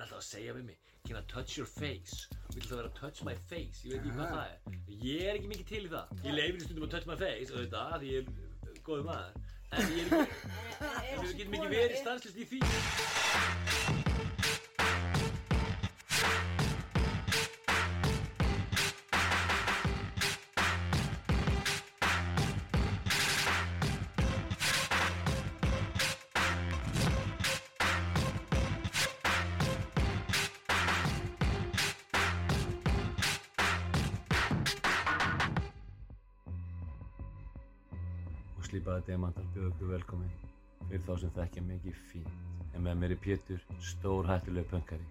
hún er alltaf að segja við mig can I touch your face? Og vil það vera touch my face? Ég veit ekki hvað það er. Ég er ekki mikið til í það. Ég leifir stundum að touch my face þetta því ég er góður maður. En ég er ekki. Við getum ekki verið stanslist í því slípaði demantar bjóðu ykkur velkomin. Fyrir þá sem þekkja mikið fínt. En með mér er Pétur stór hættulega pönkari.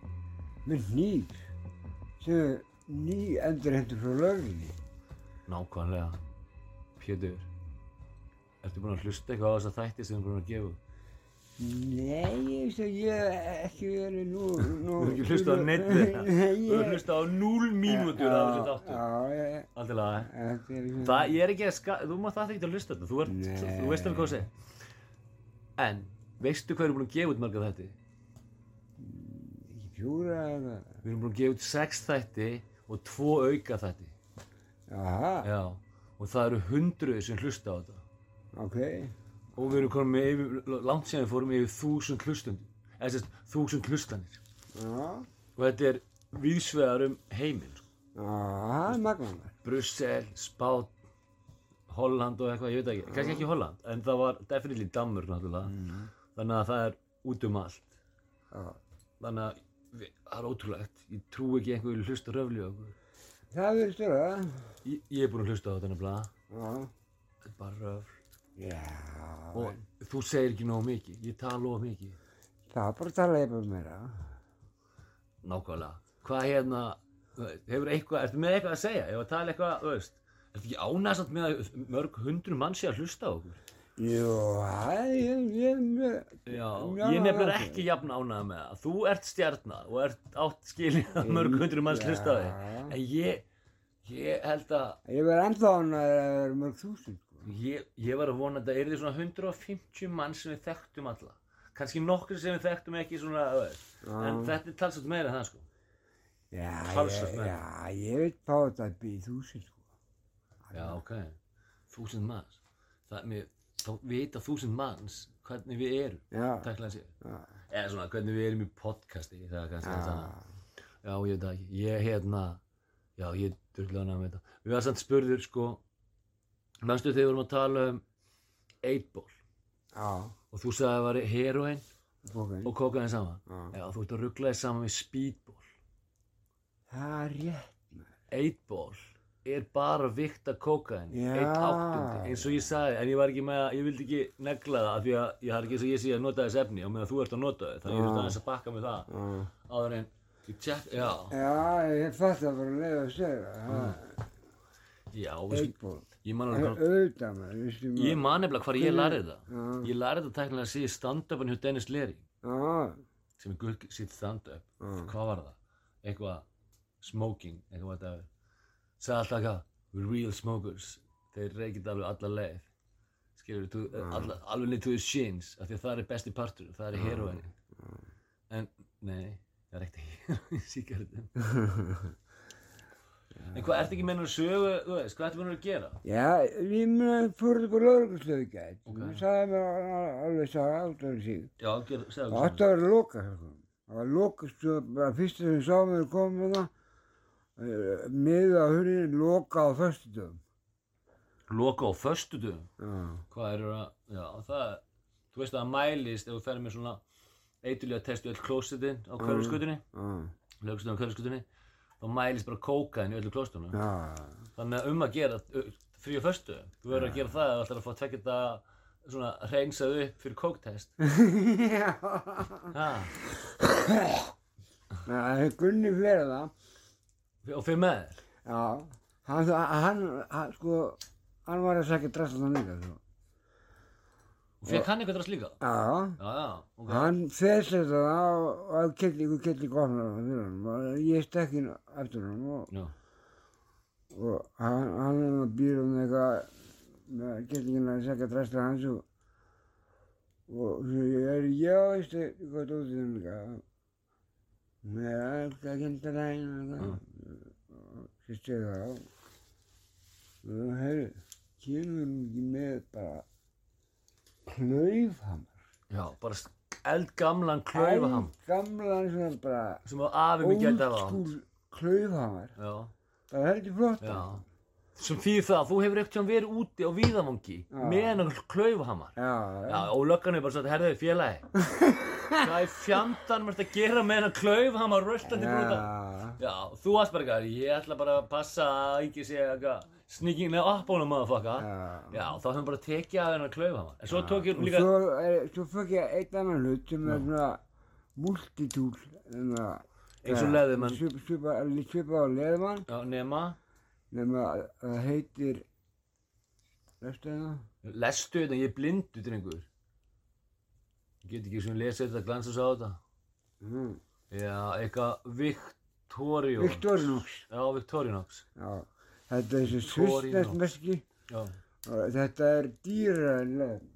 Með nýr? Sem ný endurhendur frá lögrinni. nákvæmlega. Pétur ertu búinn að hlusta eitthvað á þessa þætti sem þú er búinn að gefa? Nei, ég veist að ég ekki verið nú... Þú hefur ekki hlustað á neitt Nei, Þú ég... hlustað á 0 mínútur af þessu þáttu Já, já, Allt í lagi þetta er ekki... Það, ég er ekki að ska... Þú mátt það ekki að hlusta þetta. Þú, ert, Nei. þú veist alveg hvað að segja En, veistu hvað við erum búin að gefa út marga þætti? Ekki fjóra eða... Við erum búin að gefa út 6 þætti og 2 auka þætti. Jaha, Já Og það eru hundruði sem hlusta á þetta. Ok. Og við erum komin með yfir, langt síðan við fórum yfir þúsund hlustundum Eða sérst, þúsund hlustanir Já, Og þetta er víðsvegar um heiminn sko. það er magnanar. Brussel, Spán, Holland og eitthvað, ég veit ekki, kannski ekki Holland, en það var definitely Dammur náttúrulega, þannig að það er út um allt, Já. þannig að við, það er ótrúlegt, ég trú ekki einhverju hlusta röfli á okkur, Það verður störa. ég, ég er búinn að hlusta á þetta nefnilega, Já. þetta er bara röfl, Já, og þú segir ekki nógu mikið, ég tala of mikið, það er bara að tala eitthvað meira. nákvæmlega, hvað hérna, hefur eitthvað, ertu með eitthvað að segja, ef að tala eitthvað, þú veist, ertu ekki ánægsamt með að mörg hundru mann sé að hlusta á okkur? Jú, það er, ég, ég, Já, ég nefnir ekki jafn ánægða með það. Þú ert stjarnar og ert átt skilið að mörg hundru manns hlusta á þig. En ég, ég held að, ég verð ennþá hann að það er mörg þúsund. Ég, ég var að vona að það yrði svona 150 mann sem við þekktum alla. Kanski nokkri sem við þekktum ekki svona, veist. En þetta er talsvægt meira það sko. Já, Talsvert ég, meira. já, ég veit fá þetta að býja þúsund, sko. Já, ok. Þúsund manns. Það, mér, þá vita þúsund manns hvernig við erum. Já, Tækla sér. já, Eða svona hvernig við erum í podcasti. Það er kannski það já, Já, ég veit það ekki. Ég, hérna, já, ég durðlega hana með þetta. Við varum samt spurður, sko, mannstu þegar við vorum að tala um 8-ból og þú sagði að það var heroin okay. og kokaðin saman? Já, þú ert að ruggla þig saman við speedból það er rétt 8-ból er bara vikt að kokaðin 1-8 eins og ég sagði en ég var ekki með að ég vildi ekki negla það af því að ég har ekki þess að ég sé að nota þess efni og meðan þú ert að nota þau þannig að ég þurfti aðeins að bakka með það. Já. áður en ég tjekk Já, Já ég fætti að vera leið að segja 8-ból ég man alveg hvað. Ég nefnilega lærði það. Ég lærði það tæknilega að síða stand-upin hjá Dennis Leary, sem er guð sitt stand-up. Hvað var það? Eitthvað smoking, eitthvað þetta. Sagði alltaf eitthvað, we're real smokers. Þeir reykit alveg alla leið. Skilur þú, alla, alveg niður to the shins, af því að það er besti partur, það er heroin. En, nei, það er ekkert heroin í síkartum. En hvað, ertu ekki með náttúrulega sögu, þú veist, hvað ertu búin að gera? já, ég meina fór upp á lauruglustöðu gæt. Það sagði mér al- alveg alltaf í sig. Já, segðu Það átti að vera loka, sko. Það var loka, sko, bara fyrst sem ég sá mér komið það. Miða á hurðin, loka á föstudöfum. Loka á föstudöfum. Já, Hvað er það? Já, það þú veist að það mælist ef þú ferð með svona eitulega testu öll klósetin á hverfiskutinni, já, lögstöðum á hverfiskutinni, þá mælist bara kókain í öllu klóstunum. Þannig að um að gera frí á föstu, þú verður að gera það þú ætlar að fá tvekja þetta svona hreinsað upp fyrir kóktest. já. Það er Gunni fyrir það. og fyrir með þér. Já, hann, hann, hann, sko, hann var að segja drastan líka, sko. Og fekk hann eitthvað drast líka? Já, Já, já, ok. hann fesði það á, kellingu, kellingu það hann og ég stekk inn eftir hann og, og hann, hann er að býra um eitthvað með kellingina að segja drastan hans og, og ég er, já, veistu, hvað þú þinn líka? Hún er alltaf að kenda daginn og það. Sýstu það á. Og heyrðu, kemur hún ekki með bara klaufhamar. Já, bara eldgamlan klaufaham Gamlan svona bara sem að afi mig gæti að á. old klaufhamar. Já, Það er heldur flott. já. Sem þýðir það að þú hefur ekkert verið úti á Víðavangi með hennar klaufahamar. Já, Já, og löggan er bara sagt, herðu, félagi, hvað er fjandan mér að gera með hennar klaufhamar röltandi brúta? Já. Já, þú varst bara eitthvað, ég ætla bara að passa að ekki sé eitthvað sneaking neða appbónum motherfucker. Já. Já, þá höfum bara tekið af hennar klaufahamar. En svo tók ég líka, svo, er, svo fekk ég einn annan hlut sem er svona multitúl. Svona, Eins og Leatherman. Svipa, á leðmann. já, nema, að það heitir, veistu það? lestu þetta, ég er blindu, drengur. Ég get ekki svona lesið þetta, glansa svo á þetta. Mm. Já, eitthvað Victorio. Victorinox. Já, Victorinox. Já. Þetta er þessi Victorinox. meski Já. þetta er dýra en leðmann.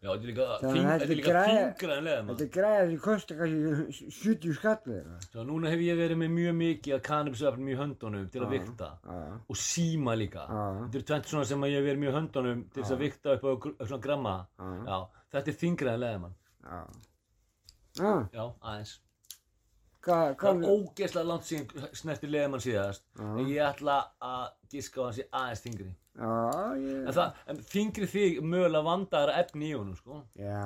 Já, þetta er líka, að þingra en leðum. Þetta er græða sem kostar kannski 70 skallið. Svo núna hef ég verið með mjög mikið af kannabisöfnum í höndunum til að vikta. Já. Og síma líka. Já. Þetta er tvent svona sem að ég hef verið mjög í höndunum til þess að vikta upp á svona gramma. Já. Já, þetta er þingra en leðum. Já. Já. Já, aðeins. Hvað, Það er ógeðslega langt síðan snerti leðum síðast. Já. En ég ætla að giska á hans í aðeins þingri. já, ég, En það, en þingri þig mögulega vandaðara efni í honum, sko. já,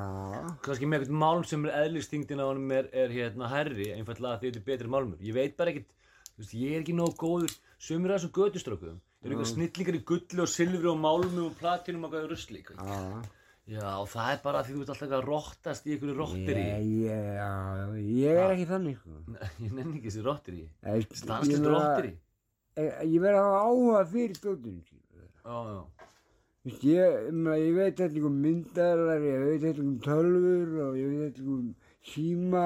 kannski með eitthvað málm sem er eðlistingdin á honum er, er hérna herri, einfallega því þetta er betri málmur. Ég veit bara ekkert, veist, ég er ekki nóg góður, sömur af þessum göduströkkum, eru eitthvað snillingar í gulli og silfri og málmi og platinum og eitthvað rusli. eitthvað. Já. Og það er bara því þú ert alltaf að rottast í einhverju. Ég, ég, já, ég er ekki þannig, sko. Ég nenni ekki þessi rotteri. Ég, Stanslist meina, rotteri. Ég, ég verð að hafa áhuga fyrir stótinu, sko. Já, já. Þú veist, ég, veit eitthvað um myndaðalar, ég veit eitthvað um tölfur og ég veit eitthvað um síma.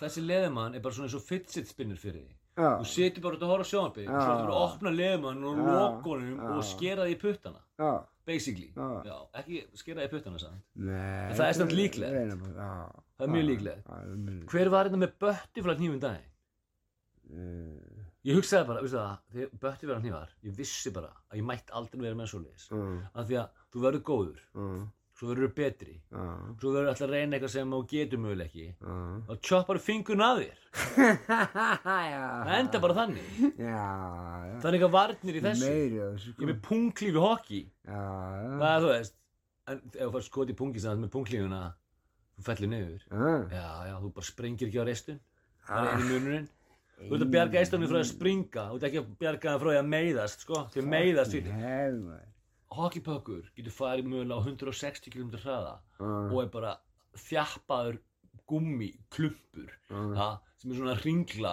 Þessi leðumann er bara svona eins og fidget spinner fyrir því. Já, Þú setur bara út að horfa sjónarbygg, Já. svo ertu bara að opna leðumann og Já. og skera því í puttana. já, Basically. Já. Já, ekki skera í puttana samt. nei. En það er samt líklegt. bara, Já. Það er mjög líklegt. Já, mjög líklegt. Hver var þetta með böttifla hnífum daginn? Eh, Ég hugsaði bara, veistu það, þegar böttifla hnífar, ég vissi bara að ég mætti aldrei vera með svoleiðis. Já, Af því að þú verður góður, já, svo verður þú betri, já, svo verður alltaf að reyna eitthvað sem þú getur möguleg ekki. já. Og tjoppar fingurinn að þér. Það enda bara þannig. Já, já. Það er eitthvað varnir í þessu. Meiri á þessu, Ég sko. með. Já, já. Það er þú veist. En ef þú fær skot í sem með punklífuna, þú fellur niður. Já. Já, já, þú bara springir ekki á reistun. Það Ah. er einu munurinn. Þú ert að bjarga eistunni frá því að springa, þú ert ekki að bjarga það frá því að meiðast, sko, því meiðast fyrir. Hockeypökkur getur farið mögulega á 160 km hraða Já, og er bara þjappaður gummi, klumpur, já, ja, sem er svona ringla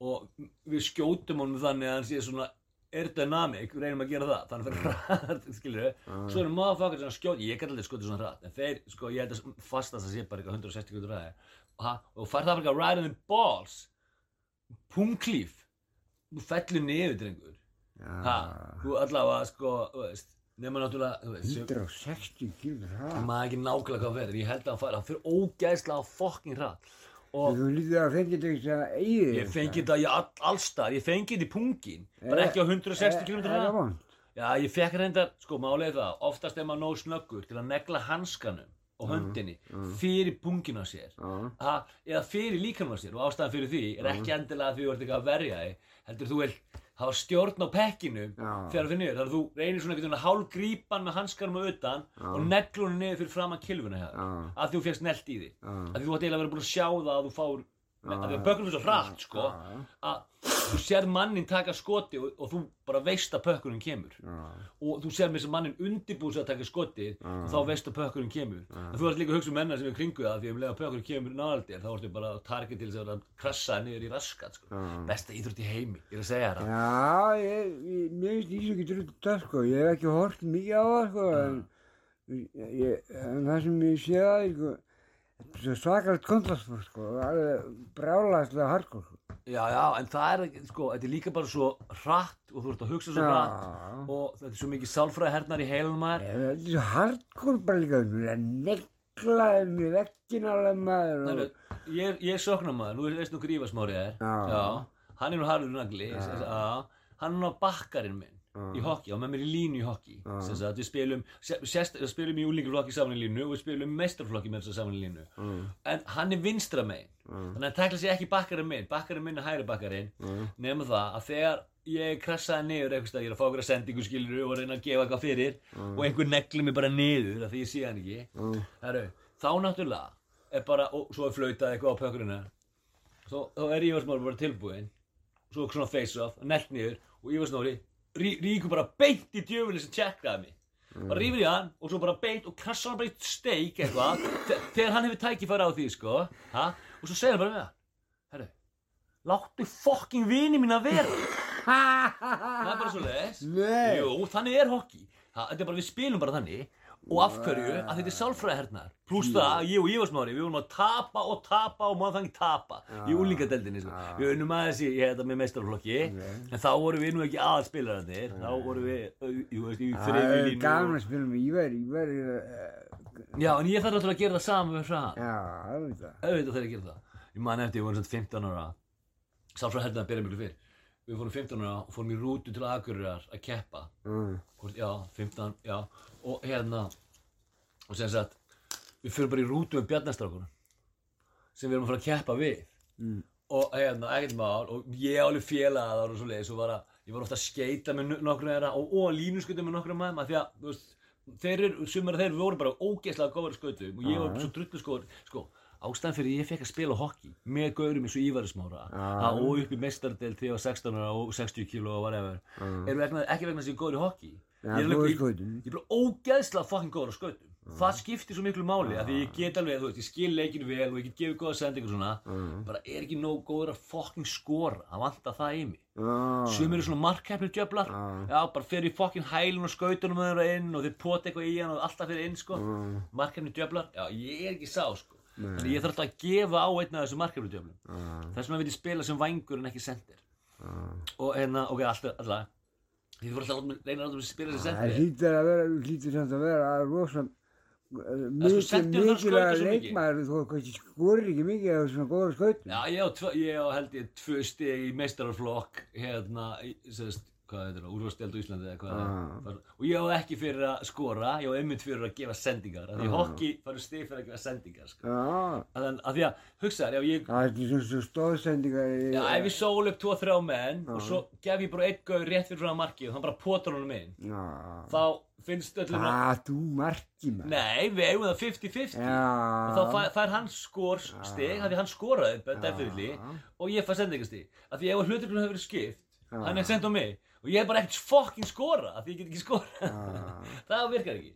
og við skjótum honum þannig að hann sé svona aerodynamic, reynum að gera það, þannig að fyrir hraðar, skilur við, svo eru motherfuckers sem skjóta, ég gæti aldrei skotið svona hratt, en þeir, sko, ég held að fastast að sé bara eitthvað 160 km hraði, og, ha- og fær það bara right in the balls, punklíf, þú fellur niður, drengur, ha, já. þú allavega, sko, veist, nema náttúrulega, þú veist, 160 kílur ég hrað. maður ekki nákvæmlega hvað verður, ég held að hann fær, hann fyrir ógæðslega fokkin hratt, og Þú lítið að fengið þetta að eigið Ég fengi þetta all, allstar, ég fengi þetta í pungin, bara ekki á 160 km vond? Já, ég fekk reyndar, sko, er það, oftast er maður nóg snöggur til að negla hanskanum og höndinni fyrir pungin á sér. Já, Ha, eða fyrir líkanum á sér og ástæðan fyrir því er ekki endilega því þú ert eitthvað að verja þig, heldur þú vil hafa stjórn á pekkinu Já. þegar þú finnir, þannig að þú reynir svona einhvern veginn að hálgrípan með hanskanum á utan og negla honum niður fyrir fram að kilvuna Já. að þú fegst nelt í því, Já. að þú ætti eiginlega verið búin að sjá það að þú fár, að því að pökkunum er svo hratt, sko, að þú sér mannin taka skoti og, og þú bara veist að pökkurinn kemur. Og þú sér með þess að mannin undirbúið sig að taka skotið og þá veist að pökkurinn kemur. En þú ert líka að hugsa um menna sem er kringu það því að um leið að pökkurinn kemur náðaldir þá ertu bara að target til þess að það niður í raskat sko. Besta íþrótt í heimi, ég er að segja það. Já, ég, ég, mér finnst Ísok ekki drutt það sko, ég hef ekki hort mikið á það sko, en, ég, en það svakalegt kontrastfólk sko, alveg brjálæðslega hardcore sko. já, já, en það er ekki, sko, þetta er líka bara svo hratt og þú ert að hugsa svo Já. hratt og þetta er svo mikið sálfræði hernar í heilum maður Ég, Þetta er svo hardcore bara líka, þú er um í veggin alveg maður og, nei, ég ég er sóknarmaður, nú veist nú grífa smári er Já. hann er nú harður nagli já. hann er nú bakkarinn minn í hockey, og með mér í línu í hockey. Sem sagt, við spilum við spilum í úlingarflokki saman í línu og við spilum meistarflokki með þess að saman í línu. En hann er vinstra megin. Þannig að hann tekla sér ekki bakkarinn minn. Bakkarinn minn er hægri bakkarinn. Nema það að þegar ég krassaði niður eitthvað stað, ég er að fá okkur að sendingu skilur og reyna að gefa eitthvað fyrir og einhver negli mig bara niður af því ég sé hann ekki. Heru, þá náttúrulega er bara, og svo er flautað eitthvað á pökkurina þá, er Ívarsmári bara tilbúinn. Svo rí, ríkur bara beint í djöfuli sem tjekkaði mig. Bara rífur í hann og svo bara beint og krassa hann bara í steik eitthvað. Þe- þegar hann hefur tækifæri á því sko ha? og svo segir hann bara með hann herru, láttu fucking vini mín að vera. Það er bara svo Nei. Jú, þannig er ha, Þetta er bara, við spilum bara þannig Og af hverju, að þetta er sálfræðhernar Plús það, að ég og Ívarsmári, við vorum að tapa og tapa og maður þannig tapa Í úlingadeldinni, sko. Við unnum aðeins í, ég þetta með meistarflokki En þá vorum við nú ekki aðalspilararnir. Þá vorum við, í er línu. gaman að spila með Ívar, Ívar er, uh, Já, en ég þarf náttúrulega að gera það sama með já, það veit það. auðvitað þegar ég gera það. Ég man eftir, ég voru svona 15 ára. Sálfræð heldur að byrja miklu fyrr við fórum 15 ára og fórum í rútu til Akureyrar að keppa. Mm. Hvort, já, 15, já. Og hérna og sem sagt, við fyrir bara í rútu með bjarnastrákunum sem við erum að fara að keppa við. Mm. og hérna, ekkert mál og ég alveg félagar og svo leiðis og var að, ég var ofta að skeita með nokkrum þeirra og, og línuskutu með nokkrum maður því að, þú veist, þeir eru, sumar þeir voru bara ógeðslega góður skutum og ég var svo drullu sko, sko ástæðan fyrir ég fekk að spila hockey með gaurum eins og Ívarismára Já. og upp í mestardel þegar ég var 16 ára og 60 kíló og whatever er vegna, ekki vegna að ég er góður í hockey. Já, ég er skautum. ég er bara ógeðslega fucking góður á skautum. Það skiptir svo miklu máli af því ég get alveg, þú veist, ég skil leikinu vel og ég get gefið góða sendingu og svona bara er ekki nóg góður að fucking skora það vantar það í mig. Sumir eru svona markkeppnir djöflar. Já, bara fer í fokkin hælun og skautunum og þeir pota eitthvað í hann og alltaf fyrir inn, sko. Markkeppnir djöflar, já, ég er ekki sá, sko Þannig ég þarf alltaf að gefa á einn af þessum markkeppnir djöflum Já. Þess vegna vil ég spila sem vængur en ekki sendir Og hérna, ok, alltaf, alltaf þú voru alltaf að reyna að spila sem Það sendir hlýtur að vera, hlýtur samt að vera að rosa mikil, sendir þarf að skauta mikilvæg svo mikið. leikmaður þú skorir ekki mikið á svona góður skautum. Já, ég ég held ég tvö stig í meistararflokk hérna, sérst, hvað heitir það, úrvasteld á Íslandi eða hvað Ah. það er og ég á ekki fyrir að skora, ég á einmitt fyrir að gefa sendingar, af því Ah. hockey farið stig fyrir að gefa sendingar, sko Já, Þannig að því að, hugsa þér, ef ég, það er svona svo stóðsendingar já, ef ég sól upp tvo, þrjá menn og svo gef ég bara einn gaur rétt fyrir frá markið og hann bara potar honum inn, Já. þá finnst öllum að, Það, þú marki maður. nei, við eigum það 50-50 og Já. þá fær, fær hann skor stig, af því hann skoraði, skipt, hann er sendt á mig, og ég hef bara ekkert fucking skora, af því ég get ekki skora, það virkar ekki,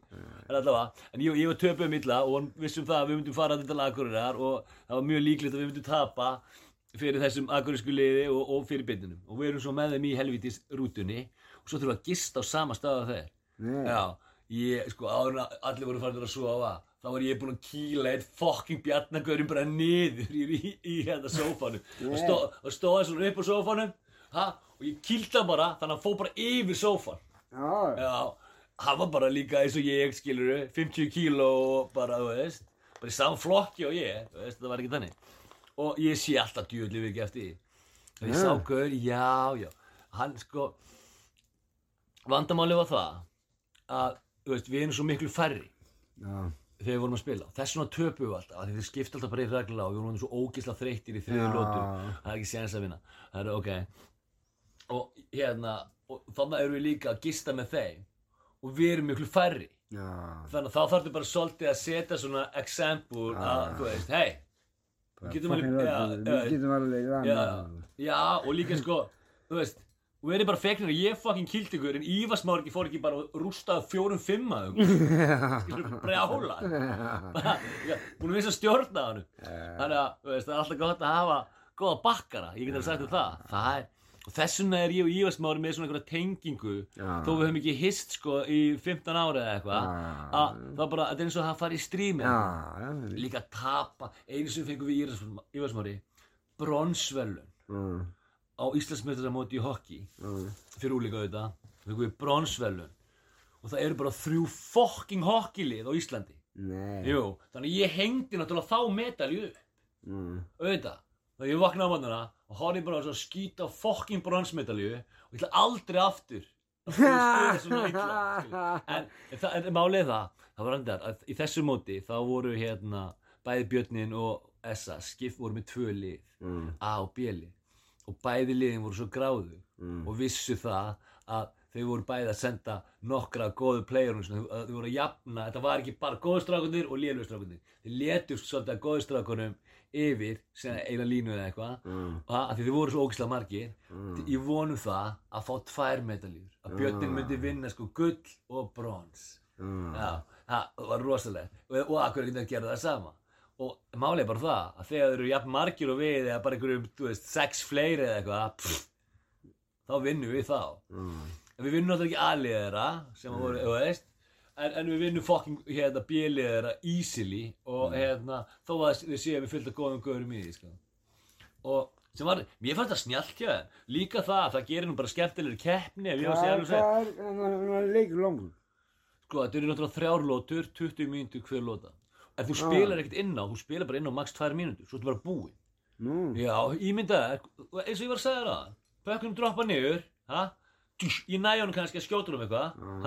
allavega, en ég, ég var töpuð milla og vissum það að við myndum fara til Akureyrar og það var mjög líklegt að við myndum tapa fyrir þessum akureyrsku liði og, og fyrir byrjunum, og við erum svo með þeim í helvitis rútunni, og svo þurfum við að gista á sama stað af þeir, Nei. Já, ég, sko, áður en að allir voru farin að sofa þá var ég búinn að kýla einn fucking bjarnagörinn bara niður í, í, í hérna sófanum. Og, stó, og stóði svona upp á sófanum ha, og ég kýldi hann bara þannig að hann fóð bara yfir sófan Já. Já, hann var bara líka eins og ég, skiluru 50 kíló bara, þú veist bara í saman flokki og ég, þú veist, það var ekki þannig. Og ég sé alltaf djúðlið ekki eftir og ég sá gaur, já, já. Hann sko vandamáli var það að, þú veist, við erum svo miklu færri Já. þegar við vorum að spila. Þess vegna töpum við alltaf, af því þeir skipta alltaf bara í regla og við vorum svo ógisla þreyttir í þriðu Já. lótu það er ekki séns að vinna. Það er ok og hérna, og þannig erum við líka að gista með þeim. Og við erum miklu færri. Já. þannig að þá þarftu bara svolítið að setja svona example að, þú veist, hei við getum alveg, Við getum alveg já, og líka sko, þú veist og við erum bara fegnir að ég fucking kýldi ykkur en Ívarsmár ekki fór ekki bara og rústaði fjórum fimm að ykkur. Skilur bara, já, búin að vissa stjórna á hann þannig að, það er alltaf gott að hafa góða bakkara, ég get alveg sagt um það. Það er, og þess vegna er ég og Ívarsmári með svona einhverja tengingu Já. þó við höfum ekki hist sko í 15 ára eða eitthvað Já. að það er bara, þetta er eins og að það fari í strími já. líka að tapa einu sem fengum við Ívarsmári bronsvelun Mm, á Íslandsmeistaramóti í hockey mm. fyrir úlíka auðvitað fengum við bronsvelun og það eru bara þrjú fucking hockeylið á Íslandi. Jú, þannig ég hengdi náttúrulega þá medalju Mm. auðvitað þegar ég vaknaði á mótnana og horfði bara svo skýta fokkin bronsmedalju og ég ætla aldrei aftur að spila svona illa en, en, málið er það það var andar að í þessu móti þá voru hérna bæði Björnin og Essa skipt voru með tvö lið Mm. A og B lið og bæði liðin voru svo gráðu Mm. og vissu það að þau voru bæði að senda nokkra góðu playerum sem þau þau voru að jafna, þetta var ekki bara góðu strákunir og lélugu strákunir þeir letu svolítið að góðu strákunum yfir eina línu eða eitthvað Mm. og að því þau voru svo ógislega margir Mm. ég vonum það að fá tvær medaljur að Björnin Ah. myndi vinna sko gull og brons Mm. það var rosalegt og, og akkur ekki að gera það sama og málið er bara það að þegar þeir eru jafn margir og við eða bara einhverjum, þú veist, sex fleiri eða eitthvað pff, þá vinnum við þá Mm. en við vinnum náttúrulega ekki aðlið þeirra sem voru, þú veist en, en við vinnum fucking hérna bílið þeirra easily og hérna þó að við séum við fylgta góðum góðurum í því sko. og sem var, mér fannst það þeim líka það, það gerir nú bara skemmtilegri keppni ef að Hvað er, hann er leikur langur? sko, þetta eru náttúrulega þrjár lótur 20 mínútur hver lóta en þú spilar ekkert inn á, þú spilar bara inn á max 2 mínútur, svo ertu bara búinn Nú. Já, ímyndaði, eins og ég var að segja það Pökkunum droppa niður ha? Ég næ honum kannski að skjóta um eitthvað Mhm.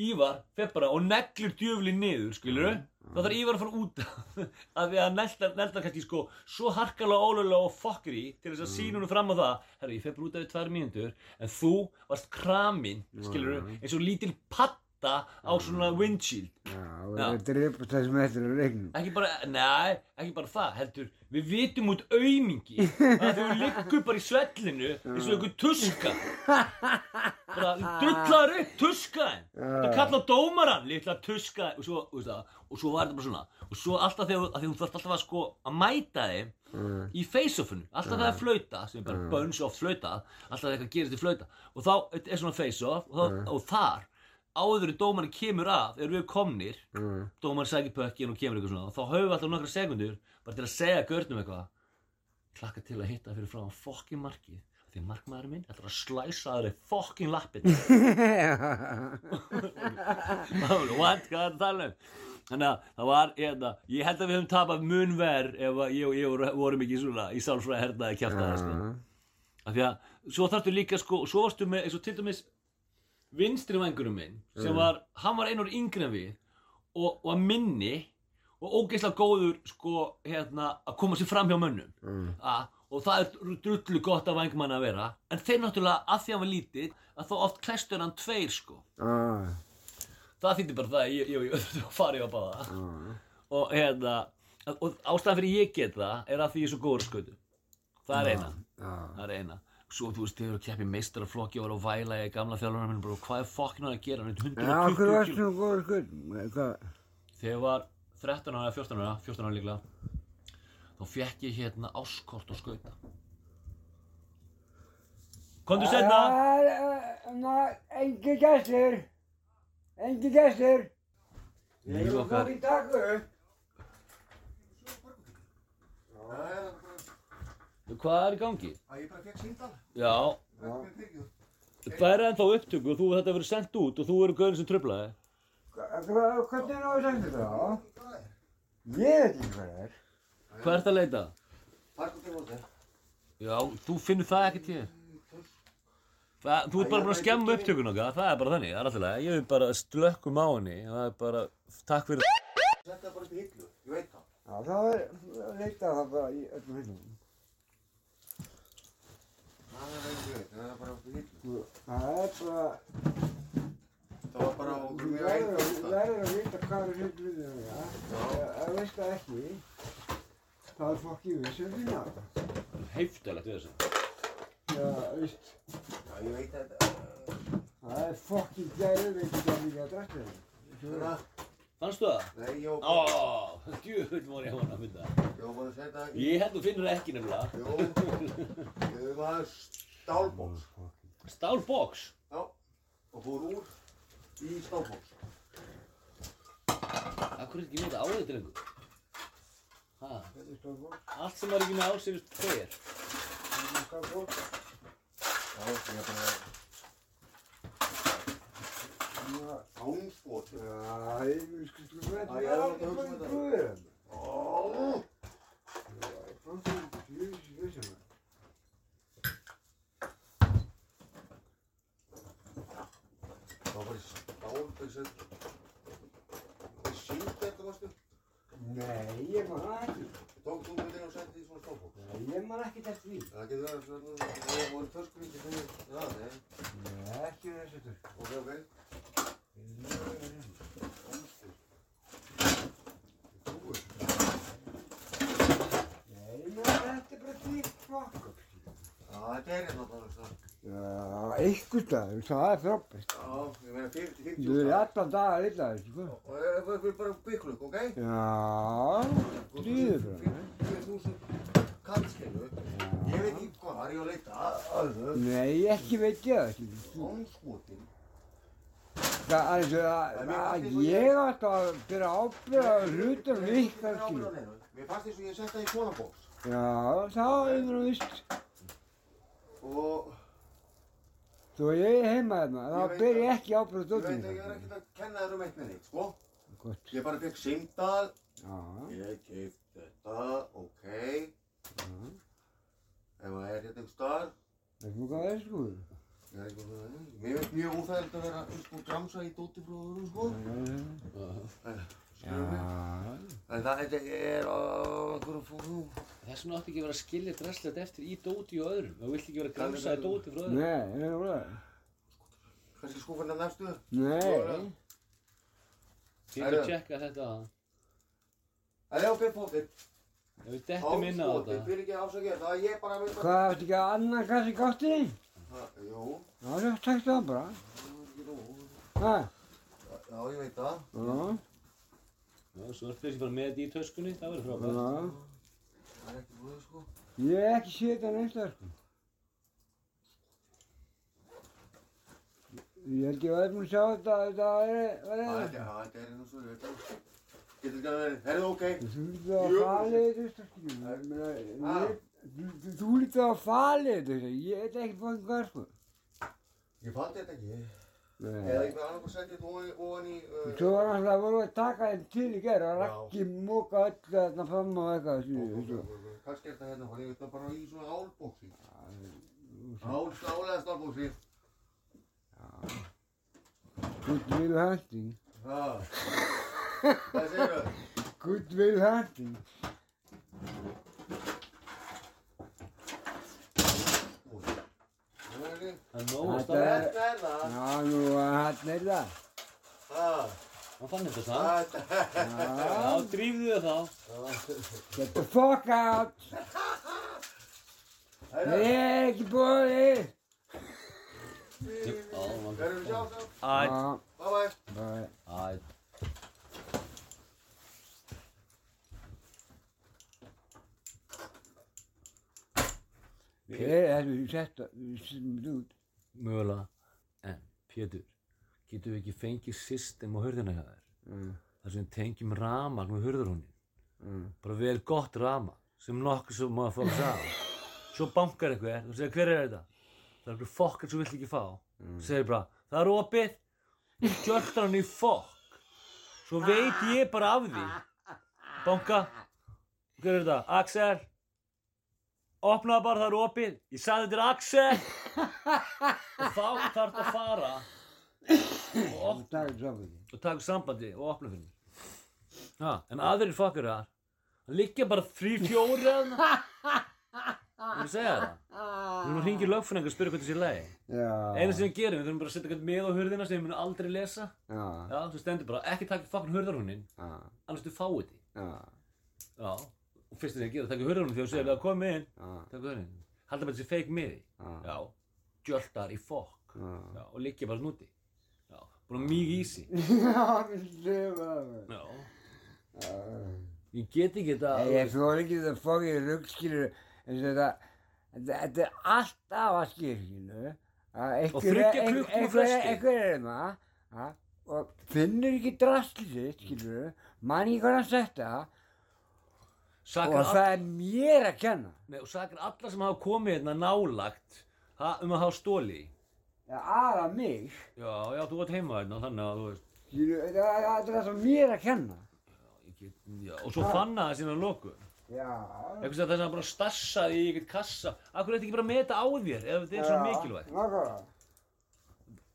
Ívar fer bara og neglir djöflin niður skilur Mhm. þá þarf Ívar að fara út af því að nelda, nelda kannski sko svo harkalega ólulega og fokkir í til þess að Mhm. sína honum fram á það herru, ég bara út af því tvær mínútur en þú varst kramin skilur Mhm. eins og lítil patta á svona windshield. Já, Já. það drepa það sem eftir er leiknum. ekki bara, nei, ekki bara það heldur, við vitum út aumingi að þú liggur bara í svellinu eins og einhver tuska. Bara drullar upp tuskaðin það kalla dómaran litla tuskaðin og svo, þú veist það, og svo var þetta bara svona. Og svo alltaf þegar, að því þú þarft alltaf að sko að mæta þeim Mm. í face-offinu alltaf þegar það er flauta, sem er bara bunch of flauta alltaf þegar eitthvað gerist í flauta. Og þá er svona face-off og, þá- og þar áður en dómarinn kemur af erum við komnir Mm. dómarinn sækir pökkin og kemur eitthvað svona og þá höfum við alltaf nokkra sekundur bara til að segja görnum eitthvað. Klakka til að hitta fyrir frá fokkin markið. Því að markmaðurinn minn ætlar að slæsa aðri fokkin lappin what, hvað er það að tala um? Þannig að það var, hérna, ég held að við höfum tapað mun verð ef að ég og ég voru- vorum ekki svona í sálfræði hernaði kjaftaði sko. af því að svo þarftu líka sko, svo varstu með eins og til dæmis vinstri vængurum minn sem var, hann var einur yngri en við og, að minni og ógeðslega góður sko hérna að koma sér fram hjá mönnum. Mm. A, og það er drullu gott af vængmann að vera. En þeir náttúrulega að því að hann var lítill að þá oft klæstur hann tveir sko. Ah, það þýtti bara það að ég, ég, ég, fari á báða. Ah. og hérna og ástæðan fyrir ég get það er að því ég er svo góður skautu það er eina. Ah. það er eina svo þú veist, þegar þú keppið meistaraflokki og var að væla í gamla þjálfurinn minn bara, hvað er fokkinu að gera, hann er 120 Já, okkur varst nú góður. Hvað? þegar ég var 13 ára, 14 ára 14 ára líklega þá fekk ég hérna áskort og skauta komdu setna Ná, engi gæstir. Engi gæstir. Ég er okkar. fokkin takku. Hvað er í gangi? Að ég bara fekk síndal. já, Það er er ennþá upptöku og þú þetta verið sendt út og þú eru gauðin sem tröflaði Hvernig er það að segja þetta? Er? Ég veit ekki hvað það er. hvað ert að leita? Takk fyrir mótið. já, þú finnur það ekkert hér það, þú ert bara búin að skemma upptökun okkar það er bara þannig, það er alltaf leið ég vil bara slökkum á henni það er bara, takk fyrir Setta það bara upp í hillu. Ég veit það. Já, það er leita það bara í öllum hillum. Það er ekki. Það er bara hillu. Það er bara, Það var bara þú verður að vita hvað er hlut við það. Ef þú veist það ekki, þá er fokkið við sem finna það. heiftilegt við þessu Já, veist, Já, ég veit þetta. það er fokkið gæðið veit ekki að líka að drakka það. Svona. fannstu það? Nei, ég var ó, bara. djúvöld var ég hann að mynda Ég var bara að setja í. ég held þú finnur það ekki nefnilega Jú. Ég var stálbóks. stálbox Já. Og fór úr í stálbóks. Akkur er ekki með þetta áður drengur? Ha? Þetta er stofbók, Allt sem er ekki með ásefist hver? þetta er stofbók. Já, ég er bara ánspót. Já, ég vil sko sko Já, þetta ég er er alveg að hugsa bara um þetta. í grúður. Ó. sett. Ég síndi þetta, varstu? Nei, ég man það ekki. Tók þú með þig og setti því svona stofbók? Nei, ég man ekki eftir því. Það getur verið svona, það voru törskur ekki fyrir, já, nei, Nei, ekki þessu tur. ok, ok. Nei, menn þetta er bara því fokk. Já, þetta er hérna bara það. Já, staður, það er frábært. Já, ég meina 40, 50 Þú er allan dag að lita þessu, sko. Og það er bara- bygglug, ok? Já, dríður bara. 50.000 kallskilu. Ég veit ekki hvað, það er ég að leita að að þau. Nei, ekki veit ég það, skilur. Ónskotin. Það er eins og að, að ég átt að byrja ábyrða hlutum ykkar, skilur. Mér fannst eins og ég sett það í svona bóks. Já, þá er það vist. Og Þú er ég heima þarna, Ég þá veit ber ég það. ekki ábyrða ég dóttum veit að ég er ekkert að kenna þér um eitt með neitt, sko. Gott. Ég bara fekk símdal. Já, Ég keift þetta, ok. Ef það er hérna einhver starf. það er það er, sko. Ég er eitthvað svona, mér finnst mjög óþægilegt að vera sko gramsa í dóti frá öðrum, sko. En það er á einhverju fórum. Þess vegna átti ekki að vera að skilja dresslegt eftir í dóti og öðrum. Það vilt ekki vera að gramsa í dóti frá öðrum. nei, það er alveg. Kannski skúfana næstu? Nei, Ég vil tjekka þetta að Það er ok, fótið. Ef við dettum inn á þetta. fyrir ekki ásakið. Það er ég bara að veita. hvað, ertu ekki að annan kassi gátti? Jú, Já, það takk það bara. Já, ég veit það. Já, Já, svo ertu þessi bara með þetta í töskunni, það verður frábært. já. Það er ekki búið, sko. Ég hef ekki séð þetta neins það, sko. Ég held ég að það er búin að sjá þetta, þetta er, hvað er Það það? er já, þetta er einu svo, það. Getur ekki að vera, herðu ok. Þú lítið á falið þetta, það, skiljum. Ég meina, þú- lítið á falið þetta, það. Ég veit ekki fóðin hvað, sko. Ég fann þetta ekki. Eða Nei. einhver annar setti þetta ofan í- í... uh, Svo var náttúrulega voru að taka þeim til í gerð og rakki móka öll þarna fram og eitthvað, Svo. Kannski er þetta hérna, hann ég veit það bara í svona álbóksi. Ál, álega stálbóksi. Goodwill hunting. Hvað segir þau? Goodwill hunting. Það er Það er nóg að er- er það. Já, nú, hann er það. Það. Hann fann þetta það. Já, Já, drífðu þið þá. get the fuck out. Það Það er ekki búið. Já, hann Verðum þetta er setjum þetta út. Mögulega. En, Pétur, getum við ekki fengið system á hurðina hjá þér? Mm, þar sem tengjum ramagn með hurðarhúnin. mm. Bara vel gott rama, sem nokkuð sem maður fór að sá. Svo bankar einhver og segir, hver er þetta? Það er einhver fokkar sem vill ekki fá. Segir bara, það er opið, kjöltar hann í fokk. Svo veit ég bara af því. Banka, hver er þetta? Axel. Opnaðu bara, það er opið. Ég sagði þetta er Axel. Og þá þarf þetta að fara og Það taka sambandi og opna fyrir mér. Ha, en aðrir fokkar þar, það liggja bara þrý, fjóri að segja það. Við erum að ringa í lögfræðingar og spyrja hvað þessi lagi. Já. Eina sem við gerum, við þurfum bara að setja eitthvað með á hurðina sem við munum aldrei lesa. Já, Já, þú stendur bara, ekki taka fokkin hurðarhúnin, já, annars þú fáið því. Já, og fyrst þess að gera, taka hurðarhúnin þegar þú segir, að koma inn, já, taka hurðarhúnin. Halda bara þessi feik miði. já, Já, djöltar í fokk. Já, og liggja bara snúti. Bara mjög ísi. Það. Já. ég get ekki þetta. Ég er svo ekki þetta fókið ruggskilur eins og þetta, er alltaf að skilur, að Og þriggja klukkutíma einhver, fresti. einhver er það, ha, og finnur ekki drastlið skilur, mann ekki hvað hann setja, Sakar og það er mér að kenna. Nei, og sakar alla sem hafa komið hérna nálagt ha, um að hafa stóli. Já, aða mig, Já, já, þú ert heima hérna, þannig að þú veist. skilur, það það- það er það mér að kenna. ég Get, já, og svo fann það síðan að loku. Já, Eitthvað sem þess að hann bara stassaði í eitthvað kassa. Akkur er þetta ekki bara með þetta á þér ef þetta er svo mikilvægt? Nákvæmlega.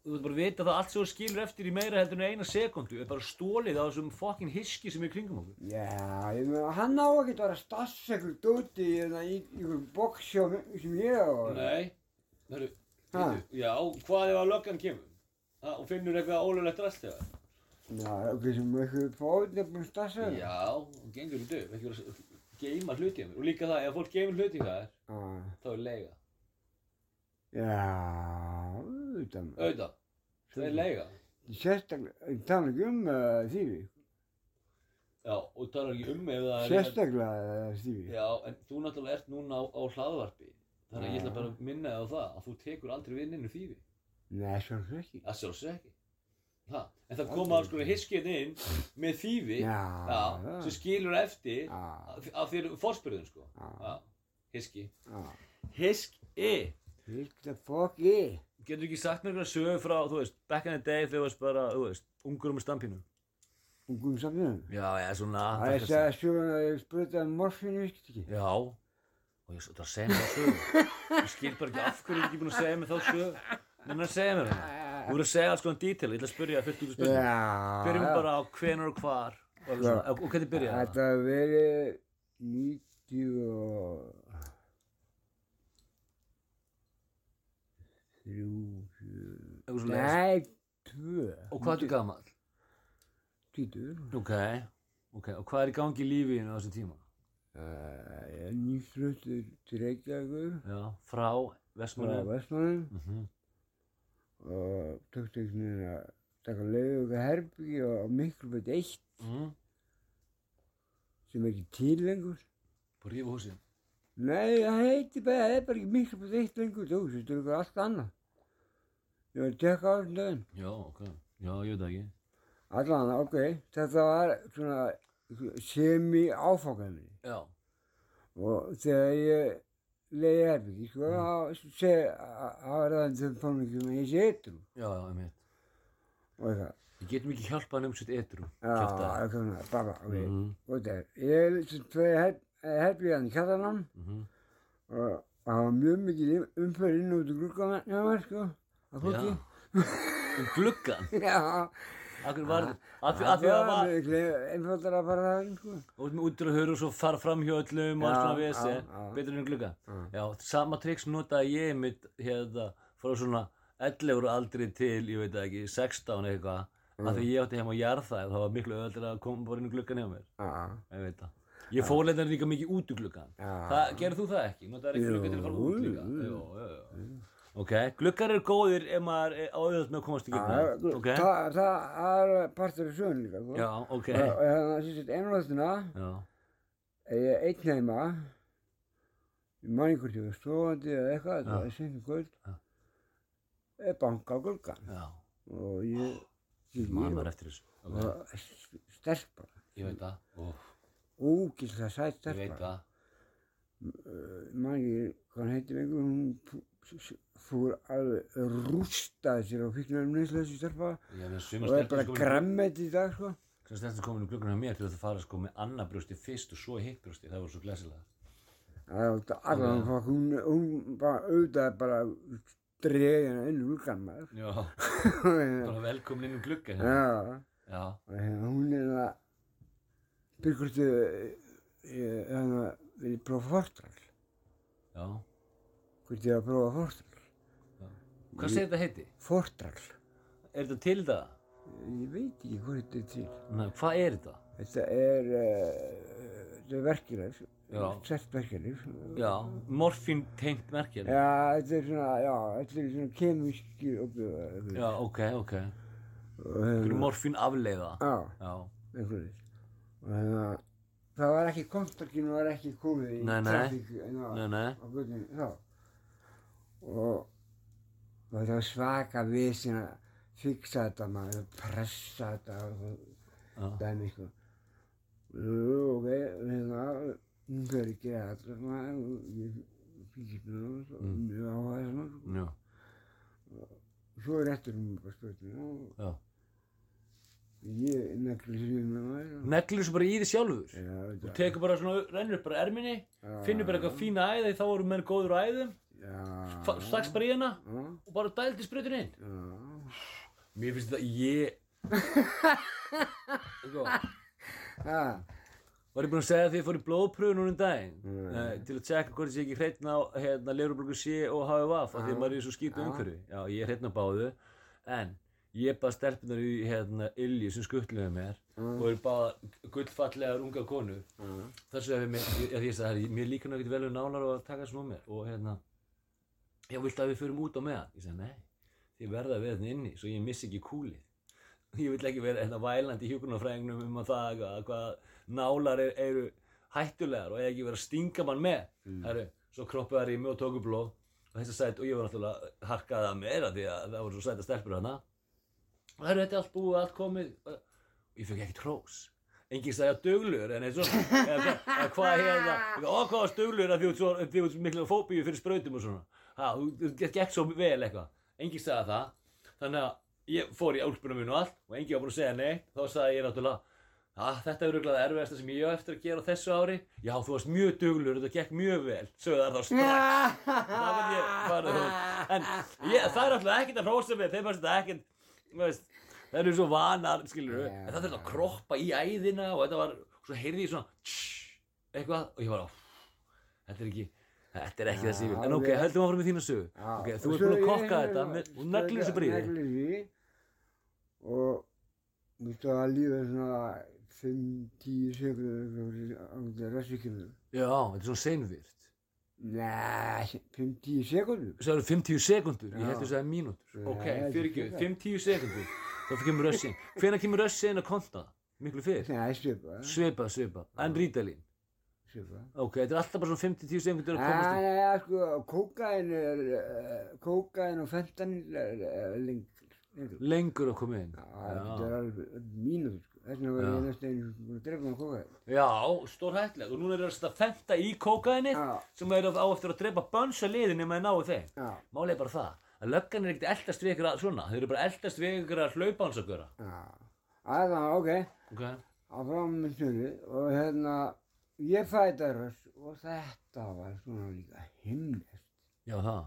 Þú veit bara að vita það allt sem þú skilur eftir í meira heldur en eina sekundu er bara stólið á þessum fucking hiski sem er í kringum okkur Já, ég meina, hann á ekki að vera dóti hérna í í einhverjum boksi á- sem ég á. Nei, það eru, já, hvað ef að löggan kemur? Ha, og finnur eitthvað ólulegt rast þegar? Já, ok, sem eitthvað fóðnefnum stafsekur. Já, og gengur upp, ekki vera að geima hluti hjá mér. Og líka það, ef fólk geimur hluti hjá þér, Já, þá er leiga. já, auðvitað. Auðvitað, það er leiga. Sérstaklega, ég tala ekki um uh, þýfi. Já, og þú talar ekki um ef það er... Sérstaklega uh, þýfi. Já, en þú náttúrulega ert núna á, á hlaðvarpi. Þannig að ég ætla bara að minna þig á það, að þú tekur aldrei við neinu þýfi. Nei, svo ekki. Það sjálfsög ekki. Ha, en það koma sko hiskið inn með þýfi, sem skilur eftir af þér fórspyrðun sko. Hiski. Hiski. What the fuck is? Getur ekki sagt mér eitthvað sögu frá, þú veist, back in the day þegar þú veist bara, þú veist, ungur með stampínu? Ungum samfélagum. Já, já, svona. Það er að sjóða að ég sprutaði morfínu, veist ekki? Já, og ég svo, það segir mér það sögu. Ég skil bara ekki af hverju ég er ekki búinn að segja mér þá sögu. Menn að segja mér hana. Þú voru að segja alls konar detail, ég ætla að spyrja fyrst út í spurningu. Já. Byrjum bara á hvenar og hvar. Og hvernig byrjaði það? Þetta hafi verið 90 og... Þrjú, leis. Nei, tvö. Og hvað ertu gammal? Týtur. Ok, ok. Og hvað er í gangi í lífinu á þessum tíma? Uh, ég er nýfluttur til Reykjavíkur Já, frá frá Vestmannu. Vestmannum Mm og tökti einhvern veginn að taka leiðu okkar herbyggi á Miklubætt 1 mm. sem er ekki til lengur. På rífa húsin. Nei, það heiti bara, það er bara ekki Miklubætt 1 lengur, þú veist, þetta er eitthvað allt annað. Ég var að tekka á þessum daginn. Já, ok. Já, ég veit það ekki. Allan, ok, þetta var svona semi áfangaði Já. og þegar ég leiði herbyggi, sko, þá segi aðraðan þeim fórum ekki um að ég sé eitthvað Já, ég veit. og eitthvað. Ég get mikið hjálpað um sitt etru. Já, eitthvað svona, bara, ok, Mhm. og þetta er, ég sem tvei herbyggiðan í Katalán Mhm. og það var mjög mikið umferð inn út í glukkan hjá mér, sko, að fólki. Um gluggan? Já, Akkur var? Af því að það var... einfaldar að fara það, sko. Og með út til að höra og svo fara fram hjá öllum og allt svona já, já. Betur en um glugga. Já. Sama triks notaði ég mitt hérna frá svona 11 ára aldri til, ég veit ekki, 16 eitthvað. Af því ég átti heim á jarðæð, það var miklu öðvöldur að koma bara inn í gluggan hjá mér. Ég veit það. Ég fór leiðan líka mikið út úr gluggan. Gerðu þú það ekki? Notaði ekki glugga til að fara út líka? Ok, gluggar eru góðir ef maður er á auðvöld með að komast í Já, gluggan. Ok, það, það er partur af sögun líka, sko. já, ok. Og þannig að er ég einn heima, man hvort ég var stofandi eða eitthvað, var seint um kvöld, Já. er banka á gluggan já, og ég, ég, maður eftir þessu. Ok, og stelpa, ég veit það. Ó, ógíslega sætt ég veit það. ég man ekki hvað hann heitir lengur, hún fór alveg rústaði sér á stelpa Ég með sumar og er bara græmmett í dag, sko. sem stelpur komin í gluggan hjá mér til að fara sko með annað brjósti fyrst og svo hitt brjósti. Það voru svo glæsilega. Það var allan Ok. okay. hún, hún bara auðvitað bara dreigði hana inn í gluggan maður. Já, Já, bara velkomin inn um gluggan. já, Já, og hérna hún er að byrkurstu, ég hef að vilja prófa forstral, já. hvort ég að prófa forstral, Hvað segir þetta heiti? forstral, Er þetta til það? ég veit ekki hvað þetta er til. Nei, hvað er þetta? Þetta er, uh, þetta er Já. sett verkileg. Já, morfín tengt merkjari. Já, þetta er svona, já, þetta er svona kemíski opið. Já, ok, ok. Hérna, morfín afleiða. já. Já, einhverjir og þannig að það var ekki kontakinu var ekki komið í Nei, nei. trafík en nei, nei. á göttunni þá og, og það var svaka visin að fixa þetta maður að pressa þetta og sko. Jú, ok, hérna hún fyrir ekki þetta maður og ég með það og mjög áhuga svona sko. Já, og svo er eftir hún bara spurning og ég negli sér með maður og- Neglir þessu bara í því sjálfur. Já, þetta- tekur bara svona, rennur bara erminni, Já. finnur bara eitthvað fína æði, þá voru menn góður á æðum, Já. Hana Já, og bara dældi sprutin inn. já. Mér finnst þetta, ég Sko, Ha, Var ég búinn að segja því að ég fór í blóðpröfu núna um daginn? Nei. uh, til að tjekka hvort ég sé ekki hreitna á hérna, lerublöku C og HVF af því að maður er svo Já. umhverfi. Já, ég er hreitna báðu. En ég bað stelpunar í hérna Ilju sem skuttluði mér og eru báða gullfallegar unga konur. Ha, þessu hefur mér, ég, ég, ég sagði, mér líka náttúrulega vel við nálar og að taka þessu mér og hérna já, viltu að við förum út á meðan? Ég sagði, nei, þið verða að vera hérna inni svo ég missi ekki kúlið. Ég vil ekki vera hérna vælandi í hjúkunarfræðingnum um að það að hvað nálar er, eru hættulegar og ég ekki vera að stinga mann með. Mm. Heru, svo kroppaði það í mig og tóku blóð og þess að sætt og ég var náttúrulega harkaði að meira því að það voru svo sætt að stelpur hana og það eru þetta er allt búið, allt komið. Og ég fekk ekkert hrós. Enginn sagði að duglur en eins og eða, hvað- hvað hérna og hvað var duglur? Að því út miklu fóbíu fyrir sprautum og svona ha, þú gekk svo vel eitthvað. Enginn sagði það. Þannig að ég fór í álpunum minn og allt og enginn var búinn að segja nei þá sagði ég náttúrulega að þetta er auðvitað erfiðasta sem ég á eftir að gera þessu ári. Já þú varst mjög duglur þetta gekk mjög vel sögðu þar þá strax. Það ég út. En ég, það er alltaf ekkert að hrósa mig þeim fannst þetta ekkert það eru svo vanar skilur Já. en það þurfti að kroppa í æðina og þetta var svo heyrði ég svona tss, eitthvað og ég var á þetta er ekki Þetta er ekki þessi yfir, en ok, höldum áfram með þína sögu. Já, Ok, og þú ert svo búinn að kokka þetta með, og neglir þessu bríði Neglir því. Og þú veist að líða svona 5-10 sekundur á rassikinu. Já, þetta er svona seinvirt Nei, 5-10 sekundur. Það eru 50 sekundur, ég held að það er mínútur. Ok, fyrir ekki, frekar. 50 sekundur Þá kemur rössin. Hvenær kemur rössin að konta? Miklu fyrr. Nei, svipað. Svipað, svipað, en rítalín Svipað. Ok, þetta er alltaf bara svona 50-10 sekundur að Nei, komast í nei, ja, sko, kókain er, uh, kókain og fentanil er, er lengur. lengur. Að koma inn Já, þetta er alveg mínútur, sko. Þess vegna var ég næstu einu búin að drefa með kókain. Já, stór hættilegt Og núna er það að fenta í kókaini sem er á eftir að drepa bönsa liðin nema að náu þeim já, Málið er bara það að löggan er ekkert eldast við ykkur að svona Þeir eru bara eldast við ykkur að hlaupa hans að gera já. Aðeins, ok. Ok áfram með snurri og hérna ég fæta röss og þetta var svona líka himnest Já, það.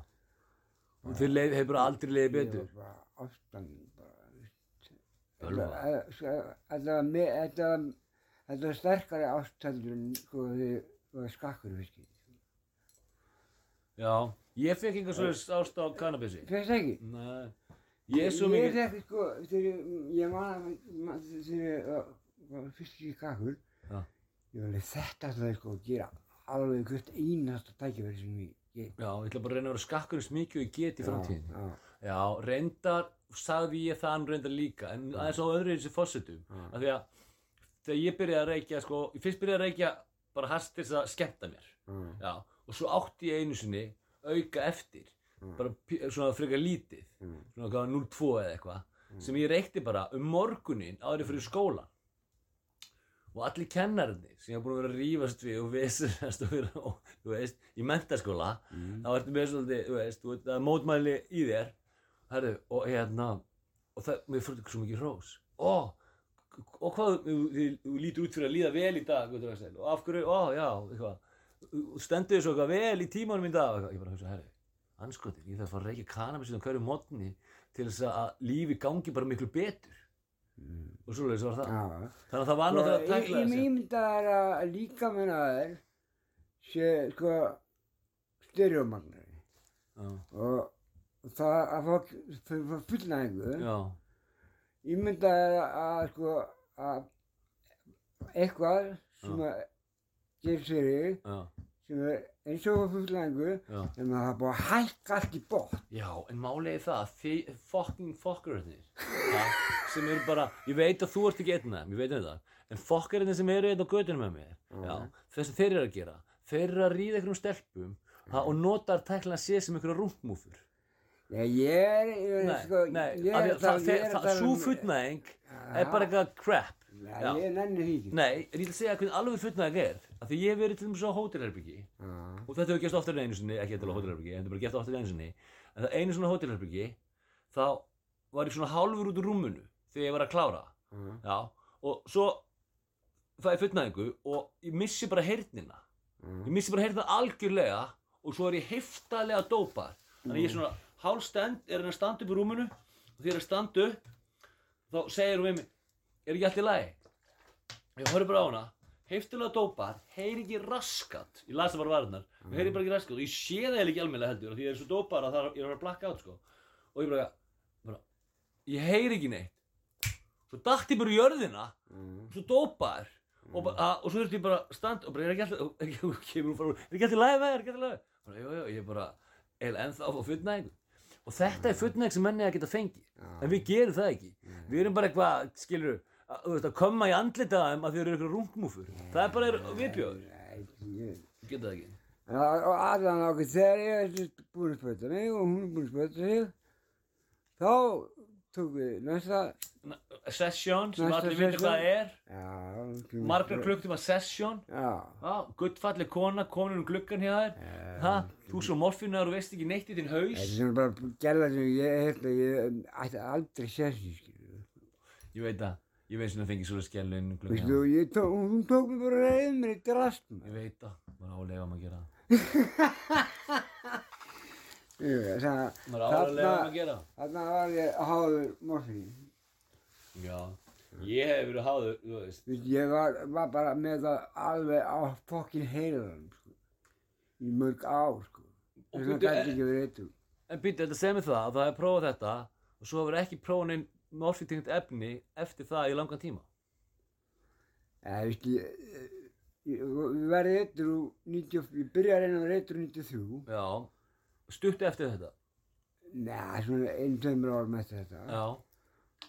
Og þið leið, hefur bara aldrei leiðið betur ég var bara ástan bara. Þetta- sko, þetta var sterkari ástaldur en sko var skakkur fiski Já, ég fekk einhver svona ást á kannabissi fyrst ekki? Nei. Ég svo mikið sko ég man man- þegar ég var- var fyrst í skakkur. Ég alveg þetta það sko að gera alveg hvert einasta tækifæri sem ég, ég Já, ég ætla bara að reyna að vera skakkur eins mikið og ég get í framtíðinni. já, Já, reyndar sagði ég það hann reyndar líka en aðeins á öðru þessi fósitum Já. af því að þegar ég byrjaði að reykja sko, ég fyrst byrjaði að reykja bara hast til þess að skemmta mér. Já, Já, og svo átti ég einu sinni auka eftir bara pí- svona frekar lítið Mm. svona hvað 0,2 eða eitthvað sem ég reykti bara um morgunin árið fyrir skóla og allir kennarinnir sem ég hef búin að vera að rífast við og vissurast og vera, og, þú veist, í mentaskóla Mm. þá ertu með svolítið, þú veist, þú veist, mótmæli í þér herru, og hérna og það, mér fór þetta svo mikið hrós ó, og hvað, þú, lítur út fyrir að líða vel í dag og af hverju, ó, já, eitthvað stendur þið svo eitthvað vel í tímanum í dag og ég bara hugsa, herru, anskotir ég þarf að fara að reykja kannabis um hverju mótni til þess að lífi gangi bara miklu betur. Og svoleiðis var það. Já. þannig að það var náttúrulega að Sko, ég, tækla ég þessu. mynda þær að líka minna þær sé sko styrjómagnari já, og það að fá fyrir fullnæðingu já, ég mynda þær að sko að eitthvað sem að gerir fyrir já, sem er eins og fullnæðingu já en það er að hækka allt í bótt Já, en er það, þið fucking fokkurarnir ja, sem eru bara, ég veit að þú ert ekki einn af þeim, ég veit um það, en fokkurarnir sem eru einn á götunum með mér, já, þess að þeir eru að gera, þeir eru að ríða einhverjum stelpum ha, og notar tæklan sé sem einhverja rúmúfur. Já, ég er, ég er, Nei, sko, nei, því að það, er að svo um- fullnæðing Já. er bara eitthvað crap. Nei, Já. ég nenni því ekki. Nei, en ég ætla að segja hvernig alveg fullnæðing er, af því ég hef verið til dæmis á hótelherbyggi Já. og þetta hefur gert oftar en einu sinni, ekki á hótelherbyggi, en þetta er bara gert oftar en einu sinni en það einu svona hótelherbyggi þá var ég svona hálfur út úr rúmunu þegar ég var að klára Já. já, og svo fæ ég fullnæðingu og ég missi bara heyrnina ég missi bara heyrnina algjörlega og svo er ég heftalega dópar þannig að ég er svona hálfstend er hann að standa upp í rúmunu og þegar ég er að standa upp þá segir hún við mig er ekki allt í lagi? Ég horfði bara á hana. Heiftilega dópar, heyri ekki raskat ég las það bara varðnar, mm. heyri bara ekki raskat og ég sé það ekki almennilega heldur því ég er svo dópar að það er, ég er að blakka át sko. og ég bara, bara ég heyri ekki neitt. Svo datt ég bara í jörðina svo dópar og, bara, að, og svo þurfti ég bara að standa og bara er ekki alltaf er ekki, alltaf læg með þér, er ekki alltaf læg bara, jú, jú, ég er bara eiginlega ennþá að fá fullnægingu. Og þetta er fullnæging sem menni að geta fengið. En við gerum það ekki. Við erum bara eitthvað, skilur að, koma í andlita þeim að þið eru eitthvað rungmúfur það er bara ég... geta það ekki? Og allan okkur, þegar ég er búin að spöta mig og hún er búin að spöta sig, þá tók við næsta, session sem Næsta allir veitir hvað er. Já, margar klukktíma session. Já, Já, guttfalleg kona, komin um þér. Ha, Þú svo morfinar og veist ekki neitt í þinn haus. Þetta er bara gerða sem ég held að ég ætti aldrei sessi. Ég veit það, ég veit svona að fengi svona skellu inn gluggan Veistu, hjá og ég tók, hún tók mig bara reyð mér í drast, þér. maður. Ég veit það, maður álega um að gera það Maður álega um að gera það þarna var ég háður morfín. Já, ég hef verið háður, þú veist ég var, var bara með það alveg á fokkin heilanum, sko. Í mörg ár, sko. Þess vegna gæti ekki verið eitthvað. En býtti, þetta segir mig það að það er prófað þetta og svo hefur ekki prófað neinn morfitingt efni eftir það í langan tíma ég, ég, ég, ég verði eittur úr 90, ég byrjaði að reyna að vera eittur úr 93. Já, stutt eftir þetta Nei, svona einn, tveimur árum eftir þetta. Já,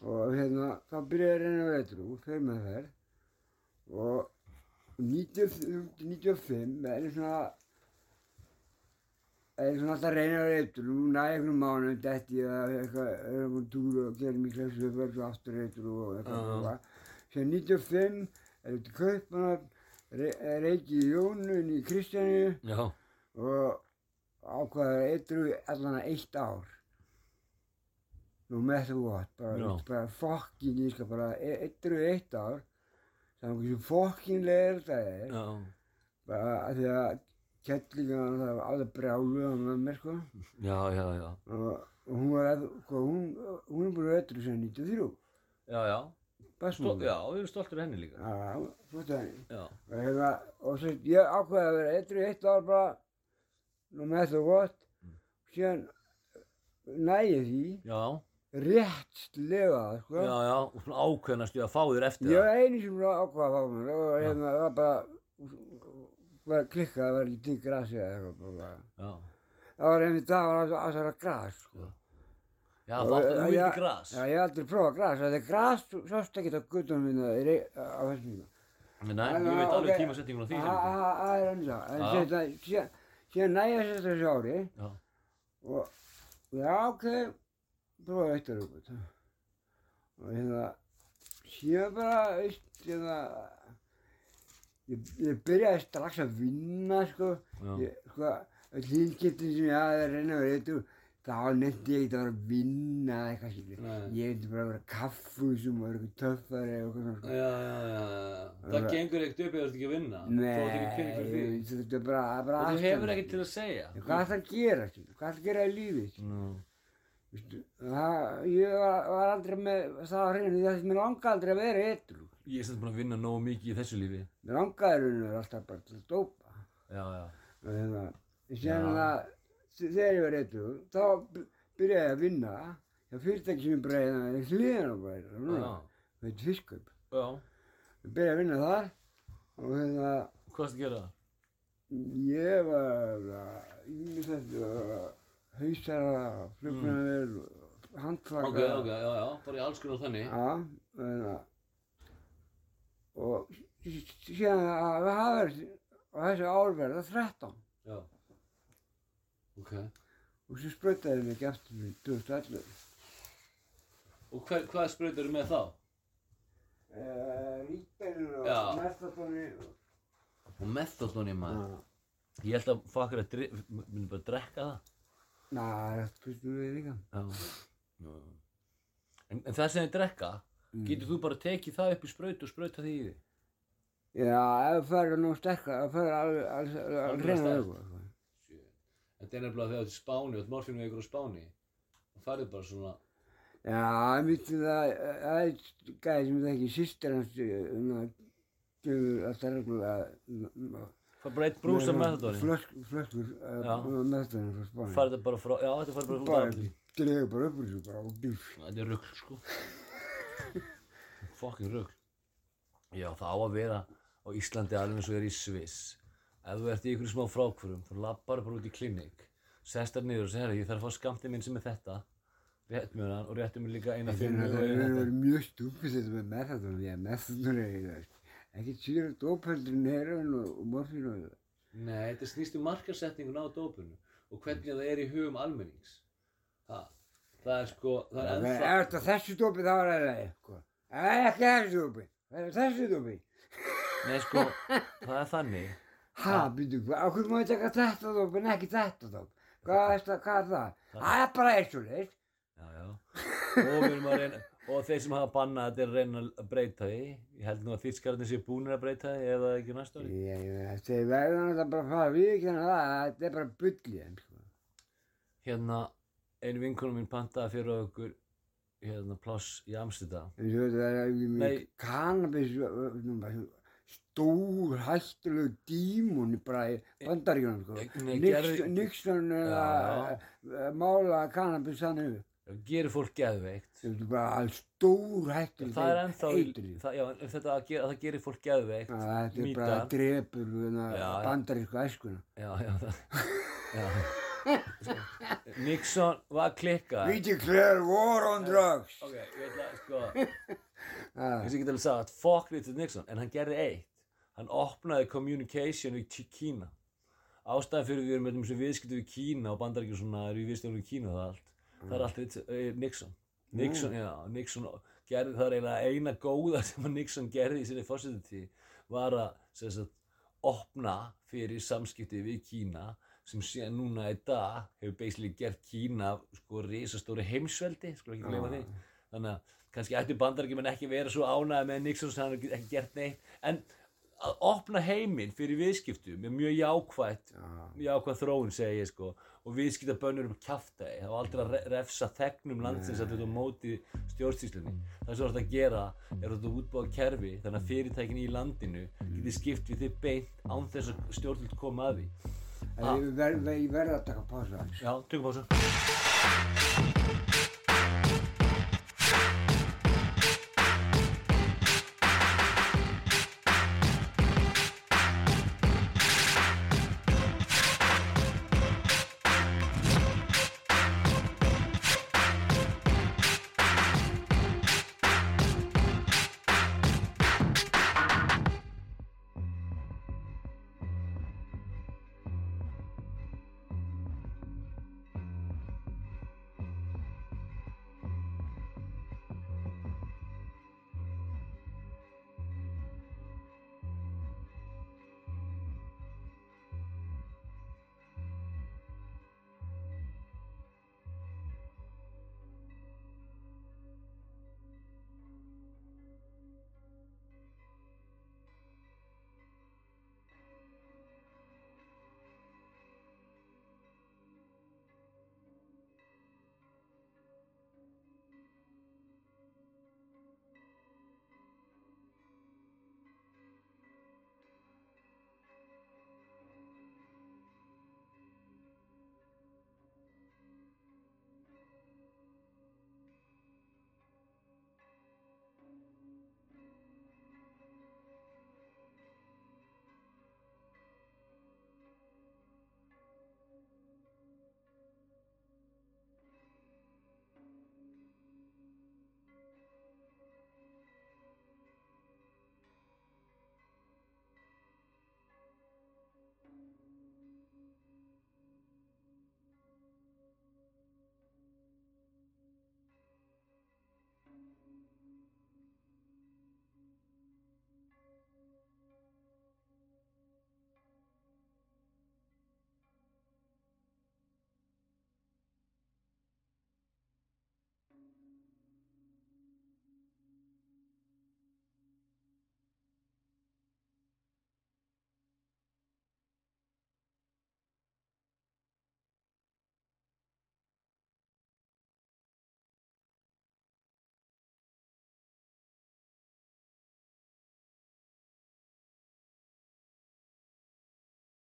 Og hérna, þá byrjaði ég að reyna að vera eittur úr, fyrir með þær. Og 90, 95 er svona, er svona alltaf að að vera eittur úr, næði einhvern mánuð, detti ég að eitthvað, erum við túr og í klessu, fyrir svo aftur eittur og eitthvað. -huh. Sér 95 er þetta kaupmann, reiki í Jónu, í Kristjánu. já, og ákvaður eitthvað allan að eitt ár nú með þú gott bara, bara fokkin ég skal bara eitthvað eitt ár saman hversu fokkinlega þetta er já, bara að því að kettlingan það var alveg brjálu á með mér sko. Já, já, já, og, og hún var að, sko, hún, hún er búin eitthvað sem 93 já, já, Stó, já, við erum stoltur henni líka. Já, að henni. Já, og, hérna, og svo ég ákvaði að vera eitthvað eitt ár bara nú með þú gott. Síðan næði því já, réttlega sko. já, já, og svona ákveðnast ég að fá þér eftir það. var eini sem var ákvað að fá mér og hérna það var bara var klikkað að vera ekki til grasi eða eitthvað bara. Já, það var einmitt það var að það var gras sko. já, það þú Já, ekki gras. já, ég hef aldrei prófað gras það er gras, sást ekki á guttunum minna í á þessum tíma. Nei, ég veit alveg tímasetningun á því sem það- það er hann það. En Já. síðan- síðan næja sér þessu ári. Já, og já, ok prófaði eitt ára upp og hérna síðan bara, veist, hérna ég, ég byrjaði strax að vinna, sko ég, sko, hlýnskiptin sem ég hafði að reyna að vera eitt þá nefndi ég ekki að vera að vinna eða eitthvað Nei. ég vildi bara vera kaffúsum og vera eitthvað töffari og eitthvað svona, sko já, já, já. Það gengur ekkert upp eða þú ert ekki að vinna Þú Nei, ert ekki kynning fyrir því þetta er bara, bara Og þú hefur ekkert til að segja. Hvað ætlar að gera? Hvað ætlar að gera í lífi, ég var, aldrei með það á hreinu því að mér langaði aldrei að vera eitthvað. Ég er samt búin að vinna nógu mikið í þessu lífi Mér langaði rauninu alltaf bara til að dópa. Já, já, Og hérna, síðan Já. að þegar ég var eitthvað, þá byrjaði ég að vinna hjá fyrirtæki sem ég breiði hliðan á bara, núna, já, það heit Fiskaup. já Ég byrjaði að vinna þar og hérna, Hvað er að gera það? ég var að ímyndast hausara, flugnavel, handflaka. Ok, ok, já, já, bara í alls konar þannig Já, hérna, og sí- síðan að það verið á þessu ár verða 13 Já Ok og svo sprötaði mig aftur í 2011. Og hver, hvað sprautar þú með þá? Uh, Ríkberinn og Já. Mertatóni og... Og methodóni maður Ég held að fokkar að myndi bara drekka það Næ, það fyrstum við líka. Já, já. En, en það sem þið drekka Getur þú bara tekið það upp í spraut og sprauta því í því? Já, ef það fyrir nú sterkar, ef það fyrir alveg, alveg, alveg, Alveg reyna auðvitað. En það er nefnilega þegar þú ert í Spáni og þú ert morfinu ykkur á Spáni þá farið bara svona Já, ég myndi það, það er gæði sem það ekki sýstir hans, um að gefur alltaf reglulega Fær bara eitt brúsa með þetta. Flösk, flöskur með þetta frá Spáni. Fær þetta bara frá, já þetta fær bara frá Bara Dublin. dregur bara upp úr þessu bara og bíf. Þetta er rugl, sko. Fucking rugl. Já, það á að vera á Íslandi alveg eins og er í Sviss. Ef þú ert í ykkur smá frákvörum, þú lappar bara út í klinik, sest þar niður og segir, ég þarf að fá skamtið minn sem er þetta, rétt mér hann og réttu mér líka eina Það fimmu og er eina þetta. verið mjög stúpið þetta með methadón, því að methadón er eitthvað, ekki síður dópöldur heroin og, morfín og það. Nei, þetta snýst um markasetningun á dópunum og hvernig það er í hugum almennings. Það, það er sko, það er Ef ennþá... þetta þessu dópi þá er það leið, sko. Ekki þessu dópi, það er þessu dópi. Nei, sko, það er þannig. Ha, býtu, ákveð má ég taka þetta dóp en ekki þetta dóp? Hvað er það, er það? Það er bara eins og leið. Já, já. Og við reyna, og þeir sem hafa bannað þetta er að reyna að breyta því. Ég held nú að þýtskararnir séu búnir að breyta því eða ekki næsta ári. Ég, ég, þeir verður náttúrulega bara að fara að viðkjanna það, að þetta er bara þeim, sko. Hérna, einu vinkunum mín pantaði fyrir okkur, hérna, pláss í Amsterdam. Er kannabis, stór, hættulegu dímon bara í bandaríkjunum, sko. Já, að að mála kannabis þannig gerir fólk geðveikt. Stór hættulegu Það er ennþá, það, já, þetta að, gera, að það gerir fólk geðveikt. Já, Þetta er bara Já, já. bandarísku æskuna. Já, já, það, já. Sko, Nixon var klikkað. We declare war on drugs. Ok, ég ætla, sko, Ah, ég sé ekki til að sagða að fuck Richard Nixon, en hann gerði eitt. Hann opnaði communication við Tí- Kína. Ástæðan fyrir við erum með þessu viðskiptu við Kína og bandaríkjum svona eru í viðskiptu við Kína og það allt. Það er allt eh, Nixon. Nixon, já, Nixon gerði það er eiginlega eina góða sem að Nixon gerði í sinni fórsetutíð var að sagt, opna fyrir samskipti við Kína sem síðan núna í dag hefur basically gert Kína sko risastóri heimsveldi, sko ekki gleyma því. Þannig að kannski ættu bandarækjumenn ekki vera svo ánægði með Nixon sem hann hefur ekki gert neitt. En að opna heiminn fyrir viðskiptum er mjög jákvætt jákvæð þróun segi ég sko. Og viðskiptabönnur um kjaftaði það var aldrei að re- refsa þegnum landsins að þetta móti stjórnstíslunni það sem þú ert að gera er að þetta útbúa kerfi þannig að fyrirtækin í landinu geti skipt við þið beint án þess að stjórnvöld koma að því Ég verð ver, ver að taka pása. Já, tökum pásu